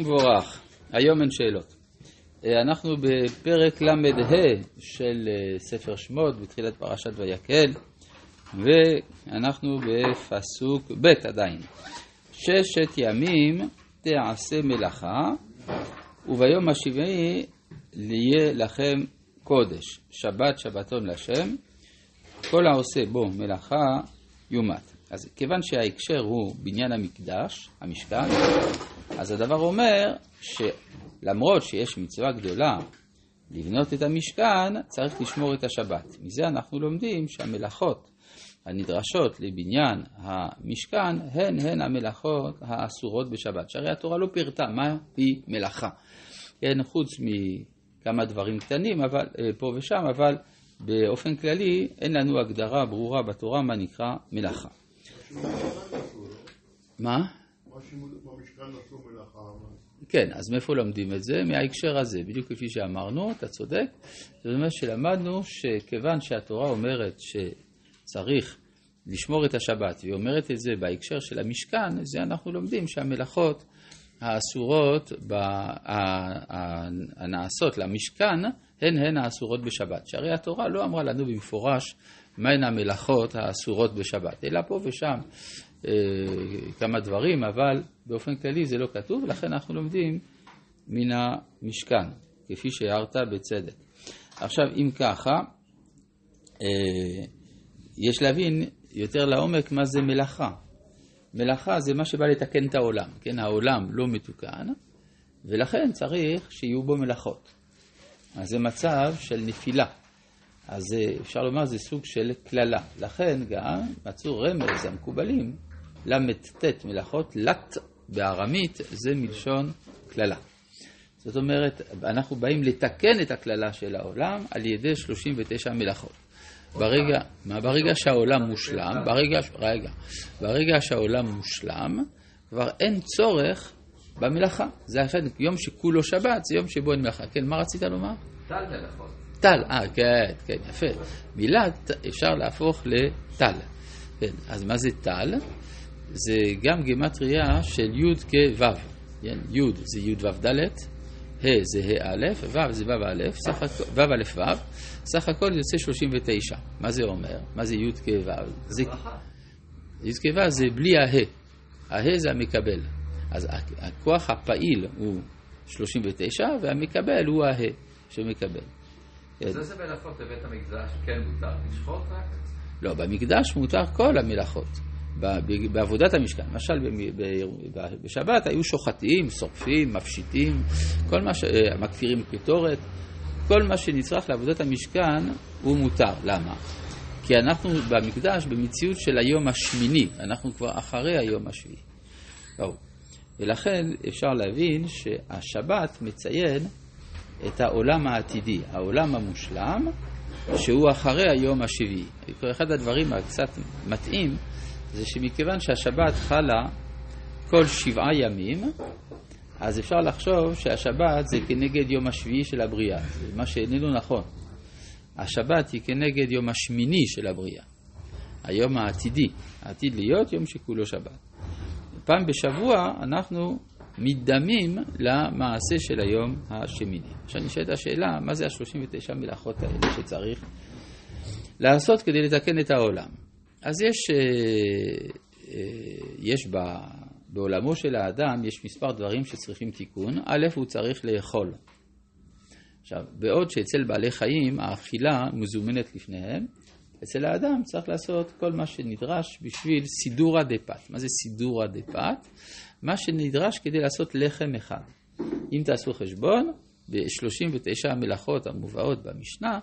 מבורך, היום אין שאלות. אה, אנחנו בפרק ל"ה של אה, ספר שמות, בתחילת פרשת ויקל, ואנחנו בפסוק ב' עדיין. ששת ימים תעשה מלאכה, וביום השבעי יהיה לכם קודש, שבת שבתון לשם, כל העושה בו מלאכה יומת. אז כיוון שההקשר הוא בניין המקדש, המשכן, אז הדבר אומר שלמרות שיש מצווה גדולה לבנות את המשכן, צריך לשמור את השבת. מזה אנחנו לומדים שהמלאכות הנדרשות לבניין המשכן הן הן המלאכות האסורות בשבת. שהרי התורה לא פירטה מה היא מלאכה. כן, חוץ מכמה דברים קטנים אבל, אה, פה ושם, אבל באופן כללי אין לנו הגדרה ברורה בתורה מה נקרא מלאכה. מה? כן, אז מאיפה לומדים את זה? מההקשר הזה, בדיוק כפי שאמרנו, אתה צודק. זאת אומרת שלמדנו שכיוון שהתורה אומרת שצריך לשמור את השבת, והיא אומרת את זה בהקשר של המשכן, זה אנחנו לומדים שהמלאכות האסורות, הנעשות למשכן, הן הן האסורות בשבת. שהרי התורה לא אמרה לנו במפורש מהן המלאכות האסורות בשבת, אלא פה ושם כמה דברים, אבל באופן כללי זה לא כתוב, ולכן אנחנו לומדים מן המשכן, כפי שהערת בצדק. עכשיו, אם ככה, אה, יש להבין יותר לעומק מה זה מלאכה. מלאכה זה מה שבא לתקן את העולם, כן? העולם לא מתוקן, ולכן צריך שיהיו בו מלאכות. אז זה מצב של נפילה. אז אפשר לומר זה סוג של קללה. לכן גם מצאו רמז המקובלים, ל"ט מלאכות, לט בארמית זה מלשון קללה. זאת אומרת, אנחנו באים לתקן את הקללה של העולם על ידי 39 מלאכות. ברגע, מה, ברגע שהעולם מושלם, ברגע, רגע, ברגע שהעולם מושלם, כבר אין צורך במלאכה. זה לכן יום שכולו שבת, זה יום שבו אין מלאכה. כן, מה רצית לומר? טל מלאכות. טל, אה, כן, כן, יפה. מילה אפשר להפוך לטל. כן, אז מה זה טל? זה גם גימטריה של י' כו'. כן, י' זה י' ו' ד', ה' זה ה' א', ו' זה ו' א', ו' א' ו', סך הכל יוצא 39. מה זה אומר? מה זה י' כו'? זה... י' כו' זה בלי ה'. ה' זה המקבל. אז הכוח הפעיל הוא 39, והמקבל הוא הה שמקבל. אז איזה מלאכות בבית המקדש כן מותר לשחוט רק? לא, במקדש מותר כל המלאכות. בעבודת המשכן. למשל בשבת היו שוחטים, שורפים, מפשיטים, כל מה ש... אה, מקפירים קטורת, כל מה שנצרך לעבודת המשכן הוא מותר. למה? כי אנחנו במקדש במציאות של היום השמיני, אנחנו כבר אחרי היום השביעי. ברור. ולכן אפשר להבין שהשבת מציין את העולם העתידי, העולם המושלם, שהוא אחרי היום השביעי. אחד הדברים הקצת מתאים זה שמכיוון שהשבת חלה כל שבעה ימים, אז אפשר לחשוב שהשבת זה כנגד יום השביעי של הבריאה, זה מה שאיננו נכון. השבת היא כנגד יום השמיני של הבריאה, היום העתידי, העתיד להיות יום שכולו שבת. פעם בשבוע אנחנו מתדמים למעשה של היום השמיני. עכשיו נשאלת השאלה, מה זה ה-39 מלאכות האלה שצריך לעשות כדי לתקן את העולם? אז יש, אה, אה, יש בעולמו של האדם, יש מספר דברים שצריכים תיקון. א', הוא צריך לאכול. עכשיו, בעוד שאצל בעלי חיים האכילה מזומנת לפניהם, אצל האדם צריך לעשות כל מה שנדרש בשביל סידורא דפת. מה זה סידורא דפת? מה שנדרש כדי לעשות לחם אחד. אם תעשו חשבון, ב-39 המלאכות המובאות במשנה,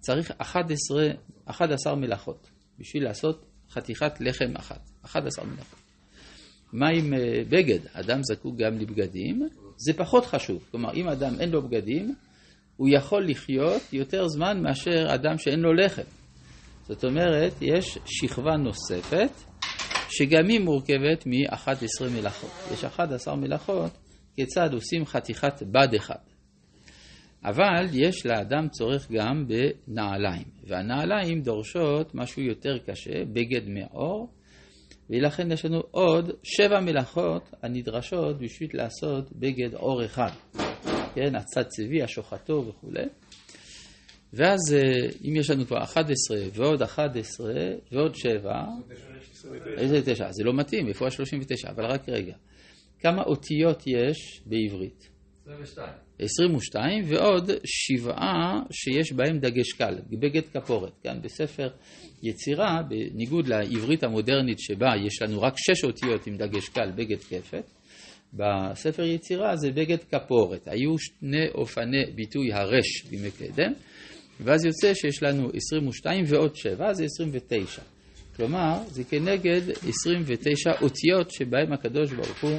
צריך 11, 11 מלאכות בשביל לעשות חתיכת לחם אחת. 11 מלאכות. מה עם אה, בגד? אדם זקוק גם לבגדים, זה פחות חשוב. כלומר, אם אדם אין לו בגדים, הוא יכול לחיות יותר זמן מאשר אדם שאין לו לחם. זאת אומרת, יש שכבה נוספת, שגם היא מורכבת מ-11 מלאכות. יש 11 מלאכות, כיצד עושים חתיכת בד אחד. אבל יש לאדם צורך גם בנעליים, והנעליים דורשות משהו יותר קשה, בגד מעור, ולכן יש לנו עוד שבע מלאכות הנדרשות בשביל לעשות בגד אור אחד. כן, הצד צבי, השוחטו וכולי. ואז אה, אם יש לנו כבר 11 ועוד 11 ועוד 7, איזה 9? זה לא מתאים, איפה ה-39? אבל רק רגע. כמה אותיות יש בעברית? 22. 22 ועוד שבעה שיש בהם דגש קל, בגד כפורת. כאן בספר יצירה, בניגוד לעברית המודרנית שבה יש לנו רק שש אותיות עם דגש קל, בגד כפת, בספר יצירה זה בגד כפורת. היו שני אופני ביטוי הרש בימי קדם, ואז יוצא שיש לנו 22 ועוד 7, זה 29. כלומר, זה כנגד 29 אותיות שבהם הקדוש ברוך הוא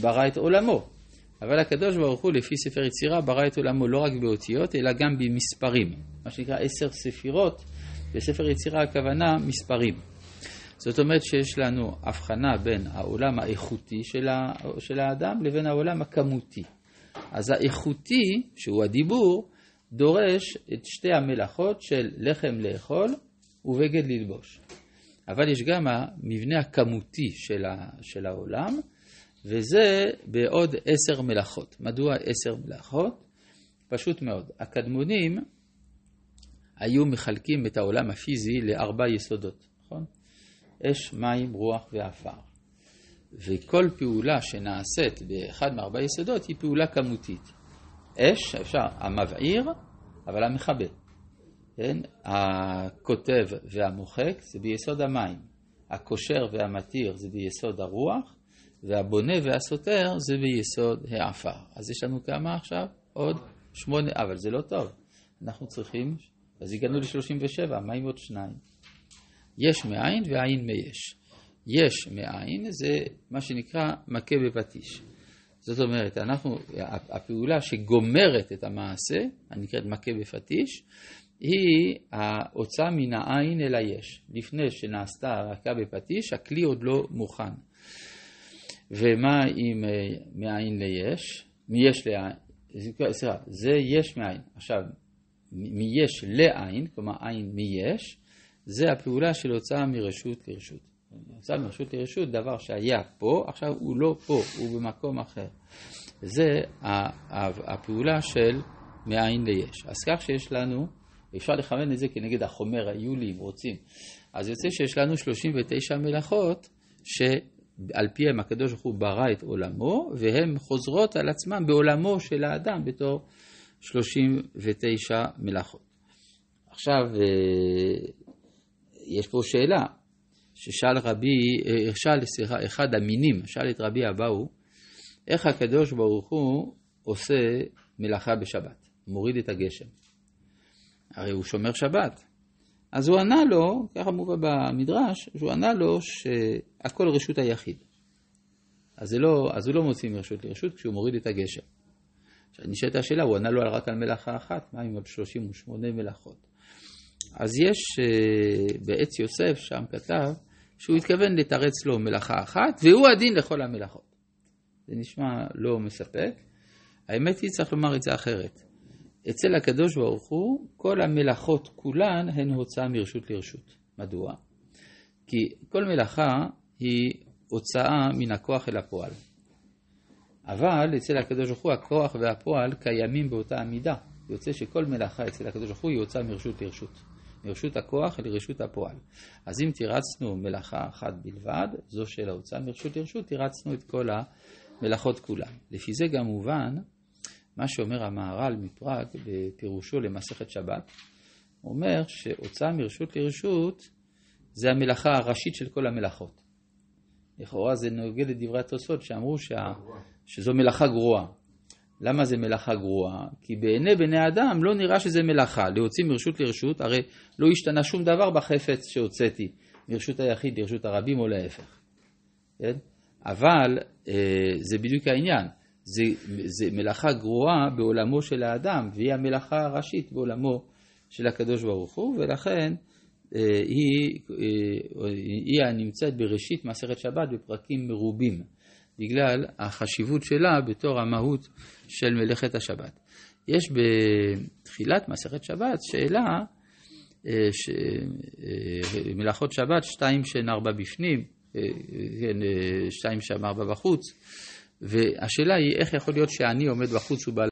ברא את עולמו. אבל הקדוש ברוך הוא, לפי ספר יצירה, ברא את עולמו לא רק באותיות, אלא גם במספרים. מה שנקרא עשר ספירות, בספר יצירה הכוונה מספרים. זאת אומרת שיש לנו הבחנה בין העולם האיכותי של, של האדם לבין העולם הכמותי. אז האיכותי, שהוא הדיבור, דורש את שתי המלאכות של לחם לאכול ובגד ללבוש. אבל יש גם המבנה הכמותי של, של העולם, וזה בעוד עשר מלאכות. מדוע עשר מלאכות? פשוט מאוד. הקדמונים היו מחלקים את העולם הפיזי לארבע יסודות, נכון? אש, מים, רוח ועפר. וכל פעולה שנעשית באחד מארבע יסודות היא פעולה כמותית. אש, אפשר, המבעיר, אבל המכבה. כן? הכותב והמוחק זה ביסוד המים. הקושר והמתיר זה ביסוד הרוח, והבונה והסותר זה ביסוד העפר. אז יש לנו כמה עכשיו? עוד שמונה, אבל זה לא טוב. אנחנו צריכים, אז הגענו ל-37, מה עם עוד שניים? יש מאין ועין מיש. יש מאין זה מה שנקרא מכה בפטיש. זאת אומרת, אנחנו, הפעולה שגומרת את המעשה, הנקראת מכה בפטיש, היא ההוצאה מן העין אל היש. לפני שנעשתה הרכה בפטיש, הכלי עוד לא מוכן. ומה עם אה, מאין ליש? מיש לעין, סליחה, זה יש מאין. עכשיו, מיש לעין, כלומר עין מיש, זה הפעולה של הוצאה מרשות לרשות. הוצאה מרשות לרשות, דבר שהיה פה, עכשיו הוא לא פה, הוא במקום אחר. זה הפעולה של מאין ליש. אז כך שיש לנו, אפשר לכוון את זה כנגד החומר היולי, אם רוצים. אז יוצא שיש לנו 39 מלאכות שעל פיהם הקדוש ברוך הוא ברא את עולמו, והן חוזרות על עצמן בעולמו של האדם בתור 39 מלאכות. עכשיו, אה, יש פה שאלה, ששאל רבי, אה, שאל, סליחה, אחד המינים, שאל את רבי אבאו, איך הקדוש ברוך הוא עושה מלאכה בשבת, מוריד את הגשם. הרי הוא שומר שבת. אז הוא ענה לו, ככה מובא במדרש, שהוא ענה לו שהכל רשות היחיד. אז, לא, אז הוא לא מוציא מרשות לרשות כשהוא מוריד את הגשם. עכשיו נשאלת השאלה, הוא ענה לו רק על מלאכה אחת, מה עם עוד 38 מלאכות? אז יש אה, בעץ יוסף, שם כתב, שהוא התכוון לתרץ לו מלאכה אחת, והוא הדין לכל המלאכות. זה נשמע לא מספק. האמת היא, צריך לומר את זה אחרת. אצל הקדוש ברוך הוא, כל המלאכות כולן הן הוצאה מרשות לרשות. מדוע? כי כל מלאכה היא הוצאה מן הכוח אל הפועל. אבל אצל הקדוש ברוך הוא הכוח והפועל קיימים באותה המידה. יוצא שכל מלאכה אצל הקדוש ברוך הוא היא הוצאה מרשות לרשות. מרשות הכוח לרשות הפועל. אז אם תירצנו מלאכה אחת בלבד, זו של ההוצאה מרשות לרשות, תירצנו את כל המלאכות כולן. לפי זה גם מובן מה שאומר המהר"ל מפראג בפירושו למסכת שבת, אומר שהוצאה מרשות לרשות זה המלאכה הראשית של כל המלאכות. לכאורה זה נוגד לדברי התוספות שאמרו שה... שזו מלאכה גרועה. למה זה מלאכה גרועה? כי בעיני בני אדם לא נראה שזה מלאכה. להוציא מרשות לרשות, הרי לא השתנה שום דבר בחפץ שהוצאתי מרשות היחיד לרשות הרבים או להפך. כן? אבל אה, זה בדיוק העניין. זה, זה מלאכה גרועה בעולמו של האדם, והיא המלאכה הראשית בעולמו של הקדוש ברוך הוא, ולכן אה, היא, אה, היא הנמצאת בראשית מסכת שבת בפרקים מרובים. בגלל החשיבות שלה בתור המהות של מלאכת השבת. יש בתחילת מסכת שבת שאלה, אה, ש... אה, מלאכות שבת, שתיים שהן ארבע בפנים, אה, כן, אה, שתיים שאמר בה בחוץ, והשאלה היא איך יכול להיות שאני עומד בחוץ ובא